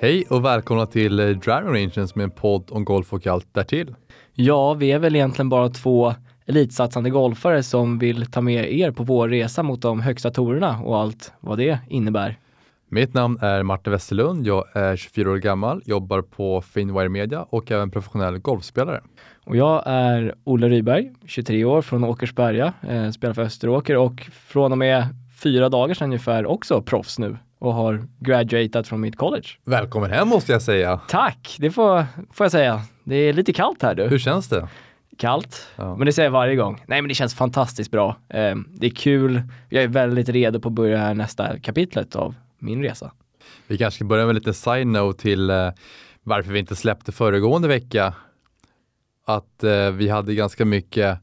Hej och välkomna till eh, Driving Ranges med en podd om golf och allt därtill. Ja, vi är väl egentligen bara två elitsatsande golfare som vill ta med er på vår resa mot de högsta torerna och allt vad det innebär. Mitt namn är Martin Westerlund. Jag är 24 år gammal, jobbar på Finwire Media och är en professionell golfspelare. Och jag är Olle Ryberg, 23 år från Åkersberga, eh, spelar för Österåker och från och med fyra dagar sedan ungefär också proffs nu och har graduatat från mitt college. Välkommen hem måste jag säga. Tack, det får, får jag säga. Det är lite kallt här du. Hur känns det? Kallt, ja. men det säger jag varje gång. Nej men det känns fantastiskt bra. Eh, det är kul, jag är väldigt redo på att börja här nästa kapitlet av min resa. Vi kanske ska börja med lite side-note till eh, varför vi inte släppte föregående vecka. Att eh, vi hade ganska mycket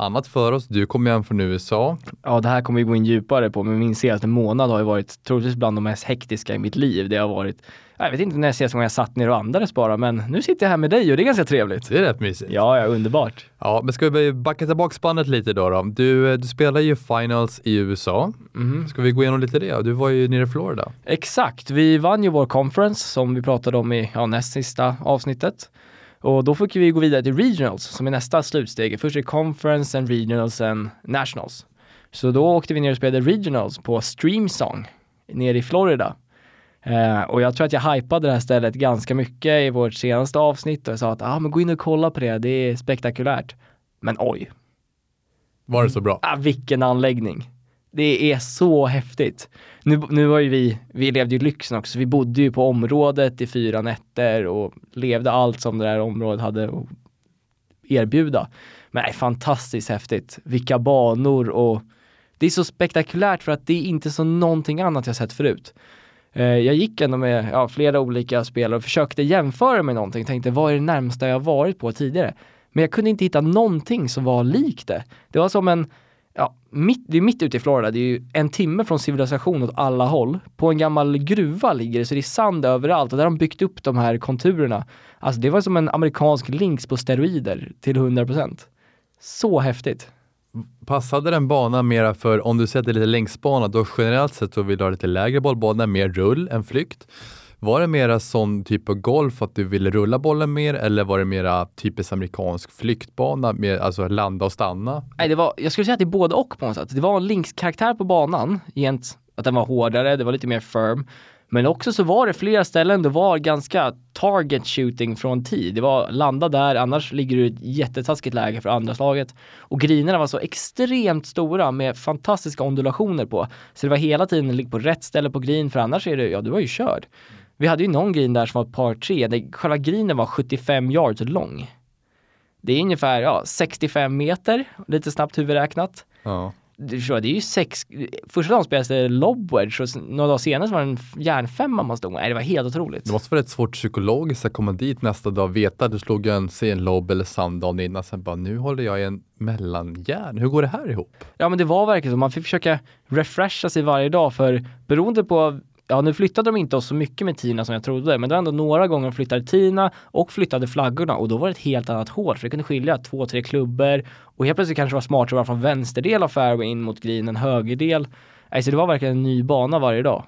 annat för oss. Du kom hem från USA. Ja, det här kommer vi gå in djupare på, men min senaste månad har ju varit troligtvis bland de mest hektiska i mitt liv. Det har varit, jag vet inte när jag senaste gången jag satt ner och andades bara, men nu sitter jag här med dig och det är ganska trevligt. Det är rätt mysigt. Ja, ja, underbart. Ja, men ska vi backa tillbaka spannet lite då? då? Du, du spelar ju finals i USA. Mm. Ska vi gå igenom lite det? Du var ju nere i Florida. Exakt, vi vann ju vår conference som vi pratade om i ja, näst sista avsnittet. Och då fick vi gå vidare till regionals som är nästa slutsteg. Först är conference, sen regionals, sen nationals. Så då åkte vi ner och spelade regionals på Streamsong nere i Florida. Eh, och jag tror att jag hypade det här stället ganska mycket i vårt senaste avsnitt och jag sa att ah, men gå in och kolla på det, det är spektakulärt. Men oj. Var det så bra? Ah, vilken anläggning. Det är så häftigt. Nu, nu var ju vi, vi levde ju lyxen också, vi bodde ju på området i fyra nätter och levde allt som det där området hade att erbjuda. Men det är fantastiskt häftigt. Vilka banor och det är så spektakulärt för att det är inte så någonting annat jag sett förut. Eh, jag gick ändå med ja, flera olika spelare och försökte jämföra med någonting, tänkte vad är det närmsta jag varit på tidigare? Men jag kunde inte hitta någonting som var likt det. Det var som en ja, mitt, det är mitt ute i Florida, det är ju en timme från civilisation åt alla håll. På en gammal gruva ligger det, så det är sand överallt och där har de byggt upp de här konturerna. Alltså det var som en amerikansk links på steroider till 100%. Så häftigt. Passade den banan mera för, om du sätter lite längsbana, då generellt sett så vill du ha lite lägre bollbana, mer rull än flykt. Var det mera sån typ av golf att du ville rulla bollen mer eller var det mera typisk amerikansk flyktbana mer, alltså landa och stanna? Nej, det var, jag skulle säga att det är både och på något sätt. Det var en linkskaraktär på banan, gent, att den var hårdare, det var lite mer firm. Men också så var det flera ställen det var ganska target shooting från tid. Det var landa där, annars ligger du i ett jättetaskigt läge för andra slaget. Och grinerna var så extremt stora med fantastiska ondulationer på. Så det var hela tiden ligg på rätt ställe på green för annars är det, ja du var ju körd. Vi hade ju någon green där som var ett par tre, där själva greenen var 75 yards lång. Det är ungefär ja, 65 meter, lite snabbt huvudräknat. Ja. Det är ju sex, första dagen spelades det lobwedge och några dagar senare var det en järnfemma man stod med. Det var helt otroligt. Det måste vara rätt svårt psykologiskt att komma dit nästa dag och veta att du slog en, en lobb eller sand dagen innan. Sen bara, nu håller jag i en mellangärn. Hur går det här ihop? Ja men det var verkligen så. Man fick försöka refresha sig varje dag för beroende på ja nu flyttade de inte oss så mycket med Tina som jag trodde, men det var ändå några gånger de flyttade Tina och flyttade flaggorna och då var det ett helt annat hål, för det kunde skilja två, tre klubbor och helt plötsligt kanske det var smartare att vara från vänsterdel av fairway in mot greenen, högerdel. Alltså det var verkligen en ny bana varje dag.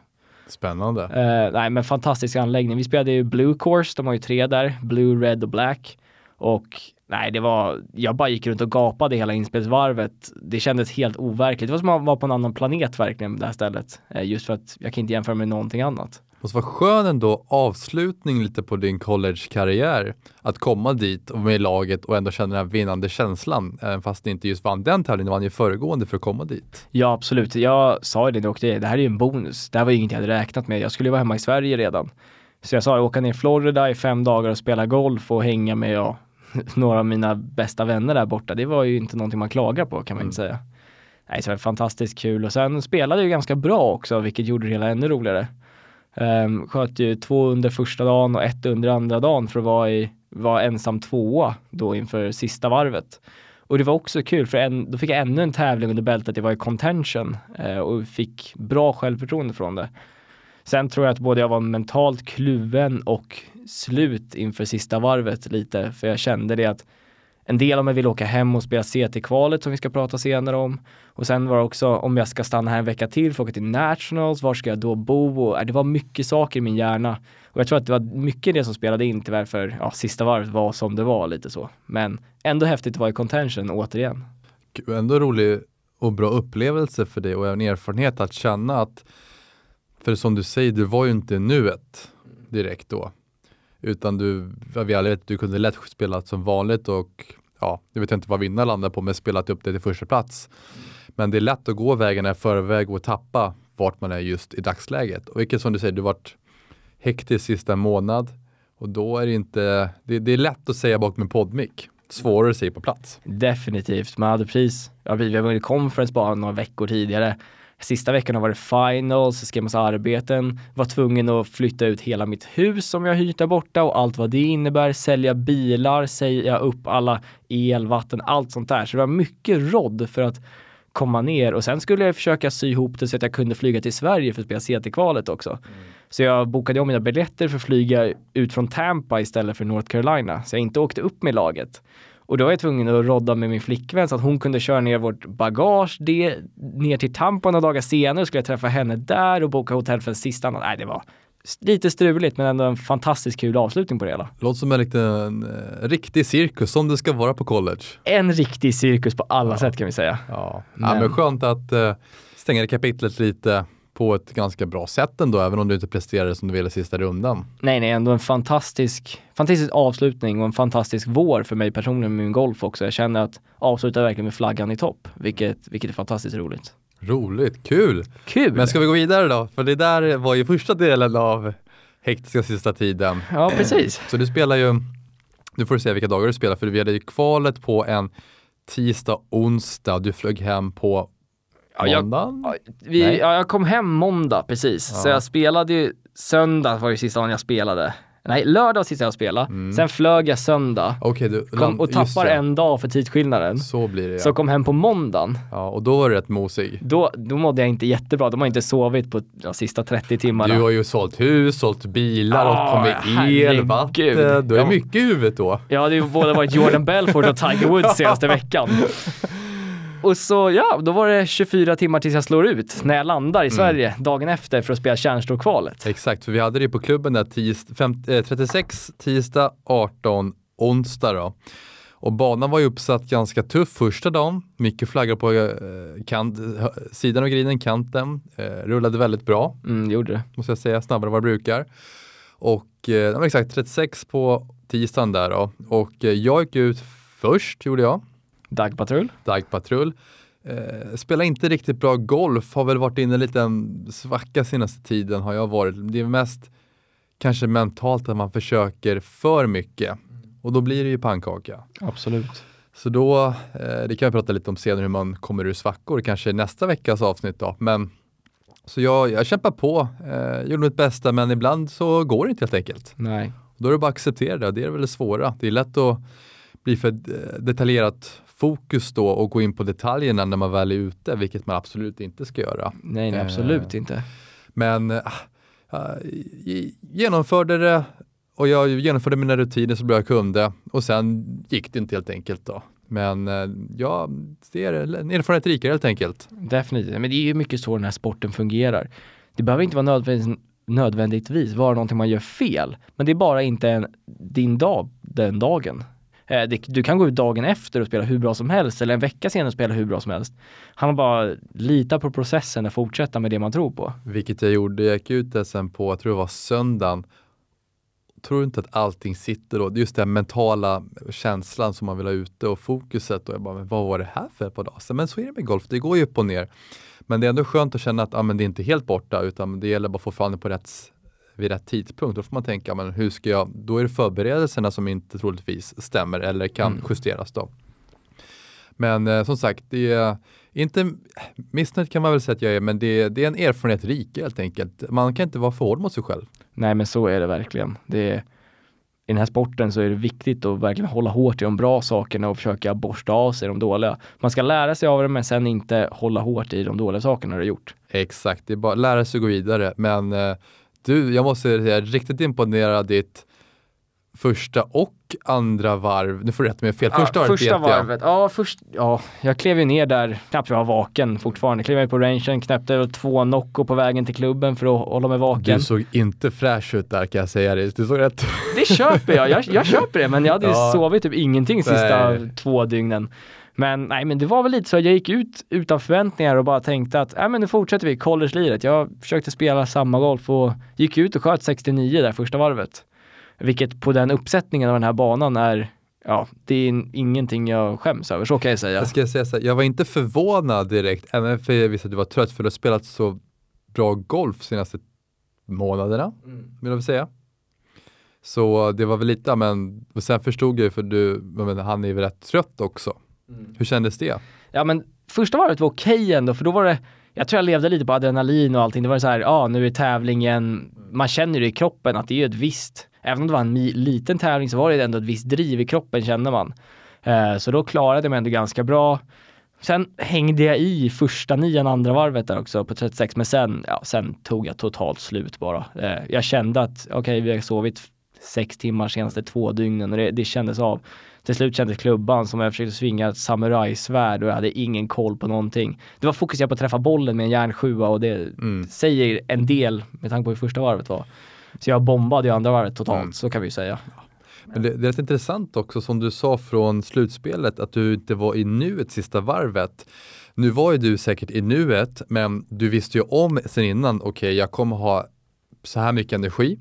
Spännande. Uh, nej men fantastisk anläggning. Vi spelade ju Blue Course, de har ju tre där, Blue, Red och Black. Och nej, det var, jag bara gick runt och gapade hela inspelsvarvet. Det kändes helt overkligt. Det var som att vara på en annan planet verkligen, det här stället. Eh, just för att jag kan inte jämföra med någonting annat. Det måste vara skön ändå avslutning lite på din college-karriär. Att komma dit och med laget och ändå känna den här vinnande känslan. Även fast ni inte just vann den tävlingen, ni vann ju föregående för att komma dit. Ja, absolut. Jag sa ju det när jag åkte, det här är ju en bonus. Det här var ju inget jag hade räknat med. Jag skulle ju vara hemma i Sverige redan. Så jag sa, åka ner i Florida i fem dagar och spela golf och hänga med ja, några av mina bästa vänner där borta. Det var ju inte någonting man klagar på kan man mm. inte säga. Nej, så det var fantastiskt kul och sen spelade jag ganska bra också, vilket gjorde det hela ännu roligare. Um, sköt ju två under första dagen och ett under andra dagen för att vara, i, vara ensam tvåa då inför sista varvet. Och det var också kul för en, då fick jag ännu en tävling under bältet, det var i contention uh, och fick bra självförtroende från det. Sen tror jag att både jag var mentalt kluven och slut inför sista varvet lite, för jag kände det att en del av mig vill åka hem och spela CT-kvalet som vi ska prata senare om. Och sen var det också om jag ska stanna här en vecka till för att åka till Nationals, var ska jag då bo? Och, äh, det var mycket saker i min hjärna. Och jag tror att det var mycket det som spelade in tyvärr för ja, sista varvet var som det var lite så. Men ändå häftigt att vara i contention återigen. Ändå rolig och bra upplevelse för dig och en erfarenhet att känna att, för som du säger, du var ju inte nuet direkt då. Utan du, vi alla vet, du kunde lätt spela som vanligt och ja, nu vet inte vad vinnaren landar på, men spelat upp det till första plats. Men det är lätt att gå vägen i förväg och tappa vart man är just i dagsläget. Och vilket som du säger, du varit hektisk sista månad och då är det inte, det, det är lätt att säga bakom en poddmick. Svårare att säga på plats. Definitivt, man hade precis, ja, vi har vunnit conference bara några veckor tidigare. Sista veckan har varit finals, skrev massa arbeten, var tvungen att flytta ut hela mitt hus som jag hyrt där borta och allt vad det innebär, sälja bilar, säga upp alla el, vatten, allt sånt där. Så det var mycket rodd för att komma ner och sen skulle jag försöka sy ihop det så att jag kunde flyga till Sverige för att spela CT-kvalet också. Mm. Så jag bokade om mina biljetter för att flyga ut från Tampa istället för North Carolina. Så jag inte åkte upp med laget. Och då var jag tvungen att rodda med min flickvän så att hon kunde köra ner vårt bagage det, ner till Tampa några dagar senare. Skulle jag träffa henne där och boka hotell för en sista natt. Nej, det var lite struligt men ändå en fantastiskt kul avslutning på det hela. Låter som en liten eh, riktig cirkus som det ska vara på college. En riktig cirkus på alla ja. sätt kan vi säga. Ja, men, ja, men skönt att eh, stänga det kapitlet lite på ett ganska bra sätt ändå, även om du inte presterade som du ville i sista rundan. Nej, nej, ändå en fantastisk, fantastisk avslutning och en fantastisk vår för mig personligen med min golf också. Jag känner att avsluta verkligen med flaggan i topp, vilket, vilket är fantastiskt roligt. Roligt, kul! Kul! Men ska vi gå vidare då? För det där var ju första delen av hektiska sista tiden. Ja, precis. Så du spelar ju, nu får du säga vilka dagar du spelar, för vi hade ju kvalet på en tisdag, onsdag, du flög hem på Ja? Jag, vi, ja, jag kom hem måndag precis, ja. så jag spelade ju, söndag var ju sista dagen jag spelade. Nej, lördag var sista jag spelade. Mm. Sen flög jag söndag okay, du, kom, och tappar en dag för tidsskillnaden. Så blir det ja. Så kom hem på måndagen. Ja, och då var du rätt mosig. Då, då mådde jag inte jättebra. De har inte sovit på de sista 30 timmarna. Du har ju sålt hus, sålt bilar, och med el, vatten. Du har ja. mycket i huvudet då. Ja, det har både varit Jordan Belfort och Tiger Woods senaste veckan. Och så ja, då var det 24 timmar tills jag slår ut när jag landar i mm. Sverige dagen efter för att spela Kärnstråkvalet. Exakt, för vi hade det på klubben där tis, fem, eh, 36 tisdag, 18 onsdag då. Och banan var ju uppsatt ganska tuff första dagen. Mycket flaggor på eh, kant, sidan av grinen, kanten. Eh, rullade väldigt bra. Mm, gjorde det. Måste jag säga, snabbare än vad det brukar. Och eh, exakt 36 på tisdagen där då. Och eh, jag gick ut först, gjorde jag. Dagpatrull. Dagpatrull. Eh, spelar inte riktigt bra golf, har väl varit inne i en liten svacka senaste tiden har jag varit. Det är mest kanske mentalt att man försöker för mycket och då blir det ju pannkaka. Absolut. Så då, eh, det kan vi prata lite om senare hur man kommer ur svackor, kanske nästa veckas avsnitt då. Men så jag, jag kämpar på, eh, gjorde mitt bästa men ibland så går det inte helt enkelt. Nej. Då är det bara att acceptera det, det är väl det svåra. Det är lätt att bli för eh, detaljerat fokus då och gå in på detaljerna när man väl är ute, vilket man absolut inte ska göra. Nej, nej absolut eh, inte. Men äh, genomförde det och jag genomförde mina rutiner så bra jag kunde och sen gick det inte helt enkelt då. Men äh, ja, det är en erfarenhet rikare helt enkelt. Definitivt, men det är ju mycket så den här sporten fungerar. Det behöver inte vara nödvändigt, nödvändigtvis vara någonting man gör fel, men det är bara inte en, din dag den dagen. Eh, du kan gå ut dagen efter och spela hur bra som helst eller en vecka senare och spela hur bra som helst. Han har bara lita på processen och fortsätta med det man tror på. Vilket jag gjorde. Jag gick ut det sen på, jag tror det var söndagen. Tror du inte att allting sitter då? Just den mentala känslan som man vill ha ute och fokuset. Och jag bara, men vad var det här för ett par dagar sedan? Men så är det med golf, det går ju upp och ner. Men det är ändå skönt att känna att ah, men det är inte helt borta utan det gäller bara att få fram det på rätt vid rätt tidpunkt. Då får man tänka, men hur ska jag, då är det förberedelserna som inte troligtvis stämmer eller kan mm. justeras då. Men eh, som sagt, det är inte missnöjd kan man väl säga att jag är, men det, det är en erfarenhet rik helt enkelt. Man kan inte vara för hård mot sig själv. Nej, men så är det verkligen. Det är, I den här sporten så är det viktigt att verkligen hålla hårt i de bra sakerna och försöka borsta av sig de dåliga. Man ska lära sig av det, men sen inte hålla hårt i de dåliga sakerna du har gjort. Exakt, det är bara att lära sig att gå vidare, men eh, du, jag måste säga, riktigt imponera ditt första och andra varv, nu får du rätta mig jag fel, Ja, första varvet första vet jag. varvet. Ja, först, ja, jag klev ju ner där, knappt jag var vaken fortfarande. Klev ner på rangen, knäppte väl två Nocco på vägen till klubben för att hålla mig vaken. Du såg inte fräsch ut där kan jag säga dig. Du såg rätt... Det köper jag. jag, jag köper det, men jag hade ju Ja. sovit typ ingenting sista Nej. två dygnen. Men nej, men det var väl lite så, jag gick ut utan förväntningar och bara tänkte att, nej men nu fortsätter vi college-liret. Jag försökte spela samma golf och gick ut och sköt 69 där första varvet. Vilket på den uppsättningen av den här banan är, ja, det är ingenting jag skäms över, så kan jag säga. Jag ska säga så här, jag var inte förvånad direkt, även för jag visste att du var trött, för du har spelat så bra golf de senaste månaderna, vill jag väl säga. Så det var väl lite, men och sen förstod jag ju, för du, menar, han är ju rätt trött också. Hur kändes det? Ja men första varvet var okej ändå för då var det, jag tror jag levde lite på adrenalin och allting. Det var så här, ja nu är tävlingen, man känner det i kroppen att det är ett visst, även om det var en liten tävling så var det ändå ett visst driv i kroppen kände man. Eh, så då klarade jag mig ändå ganska bra. Sen hängde jag i första nian andra varvet där också på 36 men sen, ja, sen tog jag totalt slut bara. Eh, jag kände att okej vi har sovit sex timmar senaste två dygnen och det, det kändes av. Till slut kändes klubban som jag försökte svinga ett samurajsvärd och jag hade ingen koll på någonting. Det var fokuserat på att träffa bollen med en järnsjua och det Mm. säger en del med tanke på hur första varvet var. Så jag bombade ju andra varvet totalt, Mm. så kan vi ju säga. Men det, det är rätt intressant också som du sa från slutspelet att du inte var i nuet sista varvet. Nu var ju du säkert i nuet, men du visste ju om sen innan, okej jag kommer ha så här mycket energi.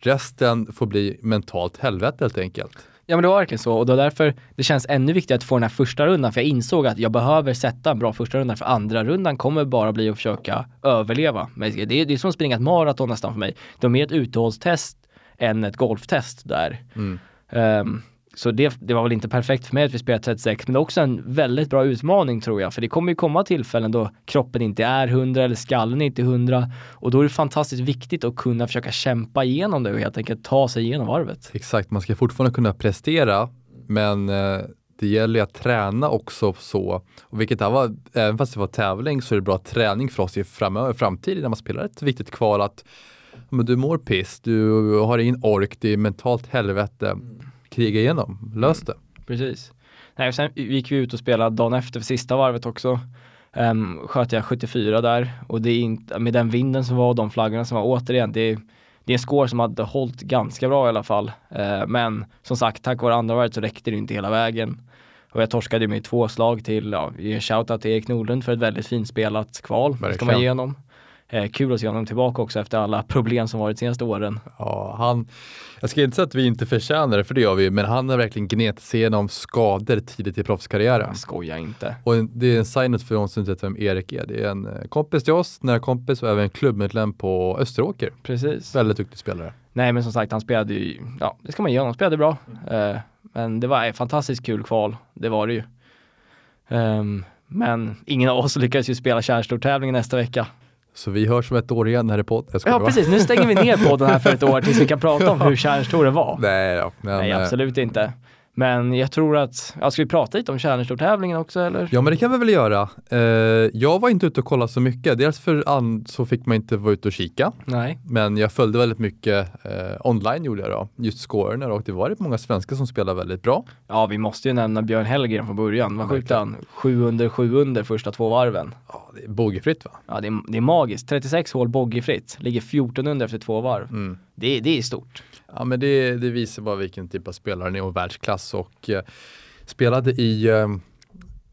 Resten får bli mentalt helvete helt enkelt. Ja men det var verkligen så och var därför det känns ännu viktigare att få den här första rundan för jag insåg att jag behöver sätta en bra första runda för andra rundan kommer bara bli att försöka överleva. Men det är, det är som att springa ett maraton nästan för mig. Det är mer ett uthållstest än ett golftest där. Mm. Ehm, så det, det var väl inte perfekt för mig att vi spelade 36 men också en väldigt bra utmaning tror jag för det kommer ju komma tillfällen då kroppen inte är 100 eller skallen inte är 100 och då är det fantastiskt viktigt att kunna försöka kämpa igenom det och helt enkelt ta sig igenom varvet. Exakt, man ska fortfarande kunna prestera, men eh, det gäller ju att träna också så. Och vilket det var, även fast det var tävling så är det bra träning för oss i framöver, framtiden när man spelar ett viktigt kval att men du mår piss, du har ingen ork, det är mentalt helvete. Kriga igenom, lös det. Precis. Nej, sen gick vi ut och spelade dagen efter för sista varvet också. Um, sköt jag 74 där och det är inte, med den vinden som var och de flaggorna som var återigen, det är, det är en score som hade hållit ganska bra i alla fall. Eh, men som sagt, tack vare andra varvet så räckte det inte hela vägen. Och jag torskade med två slag till, ja, en shoutout till Erik Nordlund för ett väldigt fint spelat kval. Det ska man Verkligen. Eh, kul att se honom tillbaka också efter alla problem som varit de senaste åren. Ja, han, jag ska inte säga att vi inte förtjänar det, för det gör vi, men han har verkligen gnetat sig igenom skador tidigt i proffskarriären. Jag skojar inte. Och en, det är en signet för de som inte vet vem Erik är. Det är en eh, kompis till oss, nära kompis och även klubbmedlem på Österåker. Precis. Väldigt duktig spelare. Nej men som sagt han spelade ju, ja det ska man ge honom, spelade bra. Eh, men det var ett fantastiskt kul kval, det var det ju. Ehm, men ingen av oss lyckades ju spela kärnstortävlingen nästa vecka. Så vi hörs om ett år igen här i podden. Ja precis, nu stänger vi ner podden här för ett år tills vi kan prata om hur kärnstoren var. Nej, ja, men, Nej eh, absolut inte. Men jag tror att, ja, ska vi prata lite om kärnstortävlingen också eller? Ja men det kan vi väl göra. Eh, jag var inte ute och kollade så mycket. Dels för an, så fick man inte vara ute och kika. Nej. Men jag följde väldigt mycket eh, online gjorde jag då. Just scorerna och det var rätt många svenskar som spelade väldigt bra. Ja vi måste ju nämna Björn Hellgren från början. Vad sjukt han? 7 under 7 under första två varven. Ja, det är bogeyfritt va? Ja det är, det är magiskt. 36 hål bogeyfritt. Ligger 14 under efter två varv. Mm. Det, det är stort. Ja men det, det visar bara vilken typ av spelare han är och världsklass och eh, spelade i eh,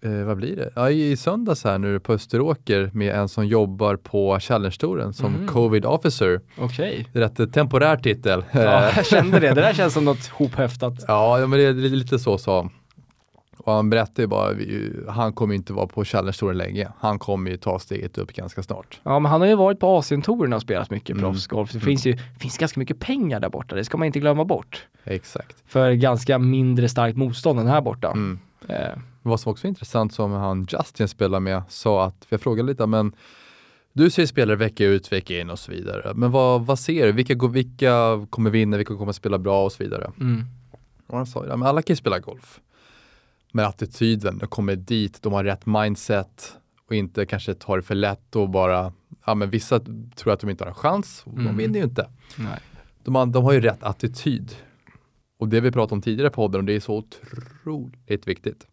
eh, vad blir det? Ja, i, i söndags här nu på Österåker med en som jobbar på Challenge-touren som Mhm. covid officer. Okej. Är rätt eh, temporär titel. Ja, jag kände det. Det där känns som något hophäftat. Ja, ja, men det är lite, så sa. Och han berättade ju bara, han kommer inte vara på Challenge-touren länge. Han kommer ju ta steget upp ganska snart. Ja, men han har ju varit på Asientouren och spelat mycket Mm. proffsgolf. Det finns ju finns ganska mycket pengar där borta. Det ska man inte glömma bort. Exakt. För ganska mindre starkt motstånd än här borta. Mm. Eh, Vad som också är intressant som han Justin spelar med sa att, jag frågade lite, men du ser spelare vecka ut, vecka in och så vidare. Men vad, vad ser du? Vilka, vilka kommer vinna, vilka kommer spela bra och så vidare? mm. Och han sa, ja men alla kan ju spela golf. Men attityden, de kommer dit, de har rätt mindset och inte kanske tar det för lätt och bara, ja men vissa tror att de inte har en chans och Mm. de vinner ju inte. Nej. De, har- de har ju rätt attityd. Och det vi pratade om tidigare på podden, och det är så otroligt viktigt.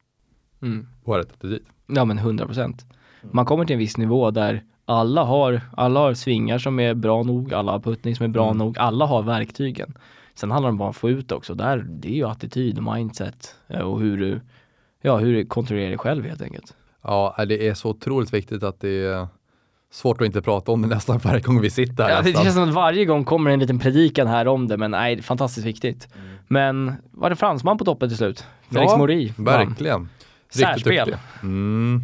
Mm. På rätt attityd. Ja men 100 procent. Man kommer till en viss nivå där alla har, alla har svingar som är bra nog, alla har puttning som är bra Mm. nog, alla har verktygen. Sen handlar det bara om att få ut det också. Där, det är ju attityd och mindset eh, och hur du, ja, hur du kontrollerar dig själv helt enkelt. Ja, det är så otroligt viktigt att det är svårt att inte prata om det nästan varje gång vi sitter här. Ja, det känns som att varje gång kommer en liten predikan här om det, men nej, det är fantastiskt viktigt. Mm. Men var det fransman på toppen till slut? Felix Ja, Mori. Verkligen. Särspel. Mm,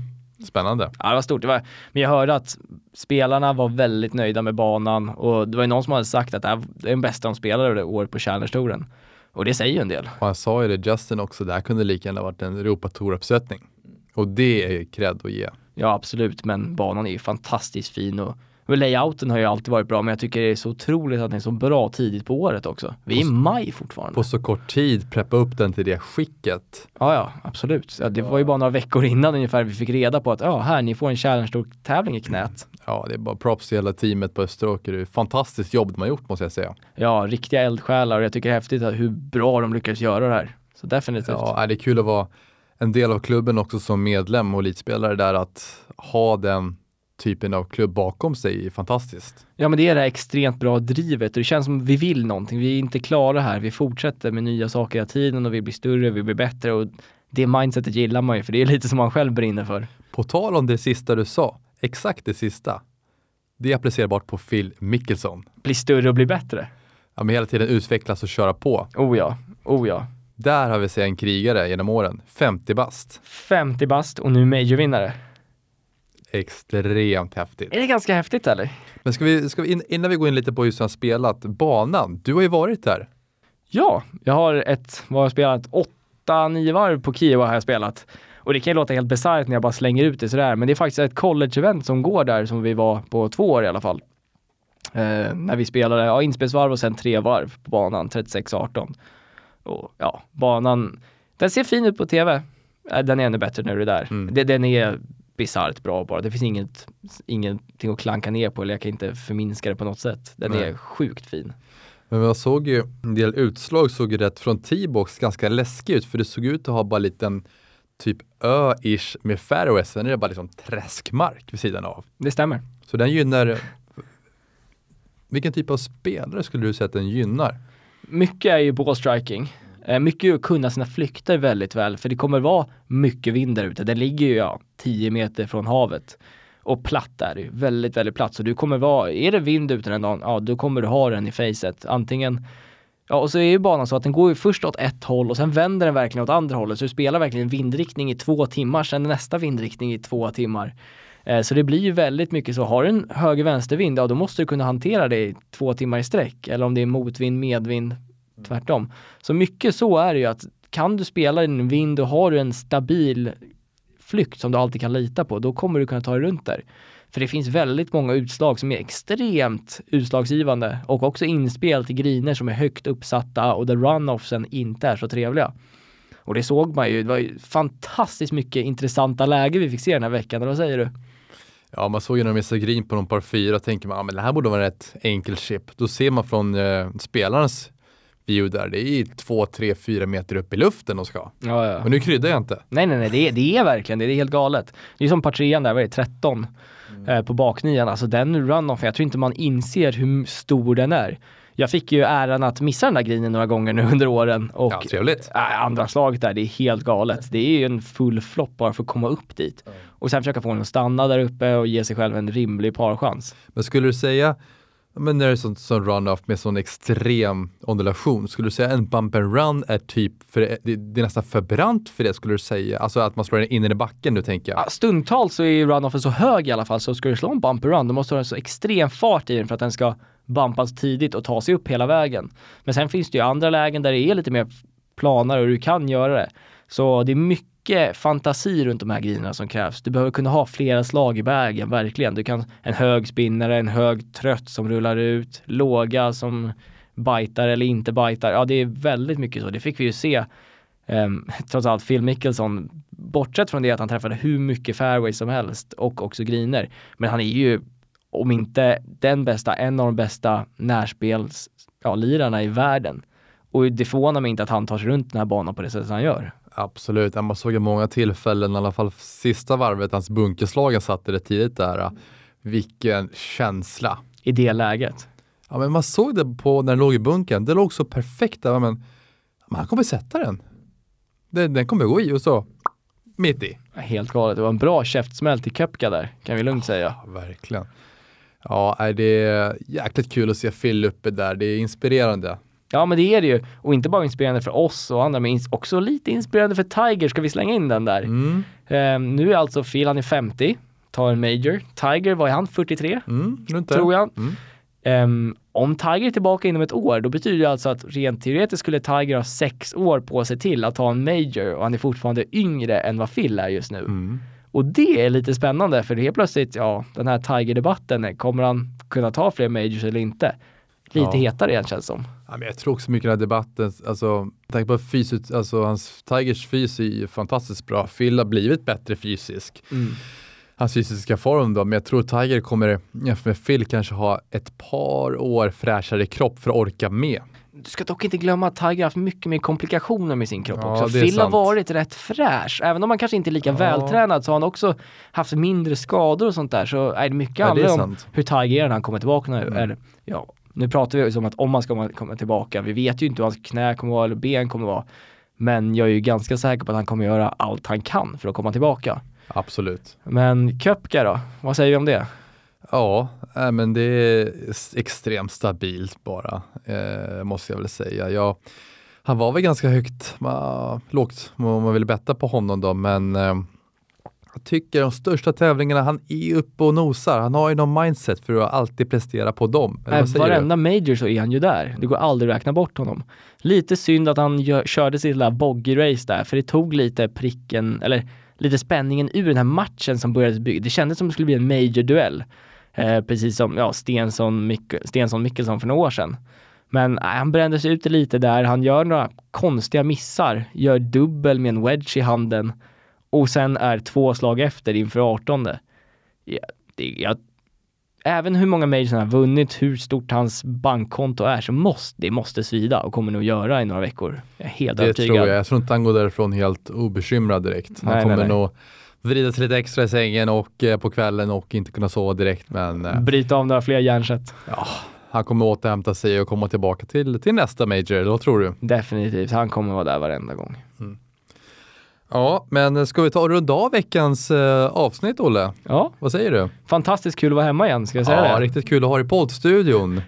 spännande. Ja, det var stort. Det var, men jag hörde att spelarna var väldigt nöjda med banan och det var ju någon som hade sagt att det är den bästa de spelade det året på Challenger-touren. Och det säger ju en del. Och han sa ju det, Justin också, det här kunde lika gärna varit en Europa Tour-uppsättning. Och det är cred att ge. Ja, absolut, men banan är ju fantastiskt fin och layouten har ju alltid varit bra, men jag tycker det är så otroligt att den är så bra tidigt på året också. Vi är i maj fortfarande. På så kort tid preppa upp den till det skicket. Ja, ja, absolut. Ja, det var ju bara några veckor innan ungefär vi fick reda på att ja, här, ni får en Challenger-tävling i knät. Ja, det är bara props till hela teamet på Österåker. Det är fantastiskt jobb de har gjort måste jag säga. Ja, riktiga eldsjälar och jag tycker det är häftigt att hur bra de lyckades göra det här. Så definitivt. Ja, det är kul att vara en del av klubben också som medlem och elitspelare där att ha den typen av klubb bakom sig är fantastiskt. Ja men det är det här extremt bra drivet och det känns som vi vill någonting. Vi är inte klara här. Vi fortsätter med nya saker hela tiden och vi blir större, vi blir bättre och det mindsetet gillar man ju för det är lite som man själv brinner för. På tal om det sista du sa, exakt det sista. Det är applicerbart på Phil Mickelson. Bli större och bli bättre. Ja, men hela tiden utvecklas och köra på. Oh ja, oh ja. Där har vi sett en krigare genom åren, 50 bast. 50 bast och nu majorvinnare. Extremt häftigt. Är det ganska häftigt eller? Men ska vi, ska vi in, innan vi går in lite på just han spelat, banan. Du har ju varit där. Ja, jag har ett, vad har jag spelat? 8-9 varv på Kiowa har jag spelat. Och det kan ju låta helt bisarrt när jag bara slänger ut det sådär, men det är faktiskt ett college-event som går där som vi var på två år i alla fall. Eh, när vi spelade ja, inspelsvarv och sen tre varv på banan, 36-18. Och ja, banan, den ser fin ut på tv. Eh, den är ännu bättre när du är där. Mm. Det, den är bisarrt bra bara. Det finns inget, ingenting att klanka ner på eller jag kan inte förminska det på något sätt. Den Nej. är sjukt fin. Men jag såg ju en del utslag såg ju rätt från T-box ganska läskig ut för det såg ut att ha bara en liten typ ö-ish med fairways. Sen är det bara liksom träskmark vid sidan av. Det stämmer. Så den gynnar vilken typ av spelare skulle du säga att den gynnar? Mycket är ju ballstriking. Eh, mycket är ju att kunna sina flykter väldigt väl, för det kommer vara mycket vind där ute. Den ligger ju ja, 10 meter från havet. Och platt är det ju, väldigt, väldigt platt. Så du kommer vara, är det vind ute den dagen, ja då kommer du ha den i facet. Antingen, ja och så är ju banan så att den går ju först åt ett håll och sen vänder den verkligen åt andra hållet. Så du spelar verkligen vindriktning i två timmar, sen nästa vindriktning i två timmar. Eh, så det blir ju väldigt mycket så, har du en höger-vänstervind, ja då måste du kunna hantera det i två timmar i sträck. Eller om det är motvind, medvind, tvärtom. Så mycket så är det ju att kan du spela i en vind och har du en stabil flykt som du alltid kan lita på, då kommer du kunna ta dig runt där. För det finns väldigt många utslag som är extremt utslagsgivande och också inspel till griner som är högt uppsatta och där runoffsen inte är så trevliga. Och det såg man ju, det var ju fantastiskt mycket intressanta läge vi fick se den här veckan, eller vad säger du? Ja, man såg ju när de missade green på någon par fyra och tänker man, ja, men det här borde vara ett enkel chip. Då ser man från eh, spelarens där, det är två, tre, fyra meter upp i luften och ska. Ja, ja. Men nu kryddar jag inte. Nej, nej, nej, det är, det är verkligen det. Det är helt galet. Det är som par trean där, vad är det, 13 eh, på baknian. Alltså den runoffen, jag tror inte man inser hur stor den är. Jag fick ju äran att missa den där grinen några gånger nu under åren och Ja, trevligt. äh, andra slaget där, det är helt galet. Det är ju en full flopp bara för att komma upp dit. Och sen försöka få den att stanna där uppe och ge sig själv en rimlig parchans. Men skulle du säga, men när det är sånt som run-off med sån extrem ondulation, skulle du säga en bump and run är typ, för det, det, är nästan för brant för det skulle du säga? Alltså att man slår den in i backen nu tänker jag. Ja, stundtals så är ju runoffen så hög i alla fall så ska du slå en bump-and-run då måste du ha en så extrem fart i den för att den ska bumpas tidigt och ta sig upp hela vägen. Men sen finns det ju andra lägen där det är lite mer planare och du kan göra det. Så det är mycket fantasi runt de här grejerna som krävs. Du behöver kunna ha flera slag i vägen, verkligen. Du kan en hög spinnare, en hög trött som rullar ut, låga som bajtar eller inte bajtar. Ja, det är väldigt mycket så. Det fick vi ju se Um, trots allt Phil Mickelson, bortsett från det att han träffade hur mycket fairways som helst och också griner. Men han är ju, om inte den bästa, en av de bästa närspelslirarna ja, i världen. Och det förvånar mig inte att han tar sig runt den här banan på det sättet han gör. Absolut, man såg i många tillfällen, i alla fall sista varvet, hans bunkerslag han satte det tidigt där. Vilken känsla! I det läget. Ja, men man såg det på när den låg i bunkern. Det låg så perfekt där, men, men han kommer sätta den. Den, den kommer gå i och så mitt i. Helt galet. Det var en bra käftsmäll till Köpka där, kan vi lugnt säga. Ja, verkligen. Ja, är det är jäkligt kul att se Phil uppe där. Det är inspirerande. Ja, men det är det ju. Och inte bara inspirerande för oss och andra, men också lite inspirerande för Tiger. Ska vi slänga in den där? Mm. Um, nu är alltså Phil, han är 50, tar en major. Tiger, vad är han? 43? Mm, tror jag. Mm. Um, om Tiger är tillbaka inom ett år, då betyder det alltså att rent teoretiskt skulle Tiger ha sex år på sig till att ta en major och han är fortfarande yngre än vad Phil är just nu. Mm. Och det är lite spännande för helt plötsligt, ja, den här Tiger-debatten, kommer han kunna ta fler majors eller inte? Lite ja. hetare igen känns som. Ja, men jag tror också mycket den här debatten, alltså, tänk på fysisk, alltså hans Tigers fys är ju fantastiskt bra. Phil har blivit bättre fysisk. Mm hans fysiska form då, men jag tror Tiger kommer jämfört med Phil kanske ha ett par år fräschare kropp för att orka med. Du ska dock inte glömma att Tiger har haft mycket mer komplikationer med sin kropp ja, också. Phil har varit rätt fräsch. Även om han kanske inte är lika ja. vältränad så har han också haft mindre skador och sånt där. Så är det mycket ja, handlar om hur Tiger är när han kommer tillbaka nu. Mm. Eller, ja, nu pratar vi om att om han ska komma tillbaka, vi vet ju inte hur hans knä kommer vara eller ben kommer vara. Men jag är ju ganska säker på att han kommer göra allt han kan för att komma tillbaka. Absolut. Men Köpka då? Vad säger vi om det? Ja, äh, men det är extremt stabilt bara, eh, måste jag väl säga. Jag, han var väl ganska högt, lågt om man ville betta på honom då, men eh, jag tycker de största tävlingarna, han är uppe och nosar. Han har ju någon mindset för att alltid prestera på dem. Eller äh, varenda du? major så är han ju där. Det går aldrig att räkna bort honom. Lite synd att han gör, körde sitt lilla boggy-race där, för det tog lite pricken, eller lite spänningen ur den här matchen som började bygga. Det kändes som det skulle bli en major-duell. Eh, precis som ja, Stensson, Mik Stensson Mickelson för några år sedan. Men nej, han brände sig ut lite där. Han gör några konstiga missar, gör dubbel med en wedge i handen och sen är två slag efter inför 18. Ja, det, jag även hur många majors han har vunnit, hur stort hans bankkonto är, så måste det måste svida och kommer nog göra i några veckor. Jag är helt det övertygad. Tror jag. Jag tror inte han går därifrån helt obekymrad direkt. Han nej, kommer nej, nej. nog vrida sig lite extra i sängen och eh, på kvällen och inte kunna sova direkt. Men, eh, Bryta av några fler hjärnsätt. Ja, han kommer återhämta sig och komma tillbaka till, till nästa major, vad tror du? Definitivt, han kommer vara där varenda gång. Mm. Ja, men ska vi ta och runda av veckans eh, avsnitt, Olle? Ja. Vad säger du? Fantastiskt kul att vara hemma igen, ska jag säga ja, det? riktigt kul att ha dig i poddstudion.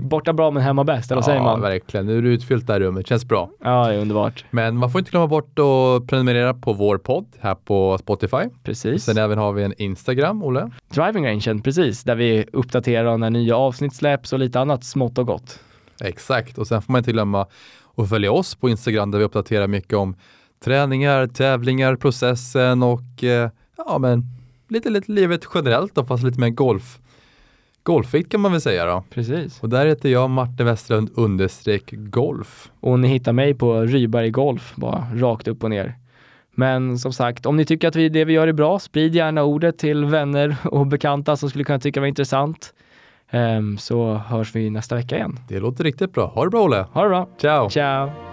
Borta bra men hemma bäst, eller vad ja, säger man? verkligen. Nu är du utfyllt det här rummet, känns bra. Ja, det är underbart. Men man får inte glömma bort att prenumerera på vår podd här på Spotify. Precis. Sen även har vi en Instagram, Olle. Driving Rangen, precis, där vi uppdaterar när nya avsnitt släpps och lite annat smått och gott. Exakt, och sen får man inte glömma att följa oss på Instagram där vi uppdaterar mycket om träningar, tävlingar, processen och eh, ja, men lite, lite livet generellt då, fast lite mer golf. Golfigt kan man väl säga då. Precis. Och där heter jag Martin Westerlund understreck golf. Och ni hittar mig på Ryberg Golf, bara rakt upp och ner. Men som sagt, om ni tycker att vi, det vi gör är bra, sprid gärna ordet till vänner och bekanta som skulle kunna tycka det var intressant. Um, så hörs vi nästa vecka igen. Det låter riktigt bra. Ha det bra Olle! Ha det bra! Ciao! Ciao!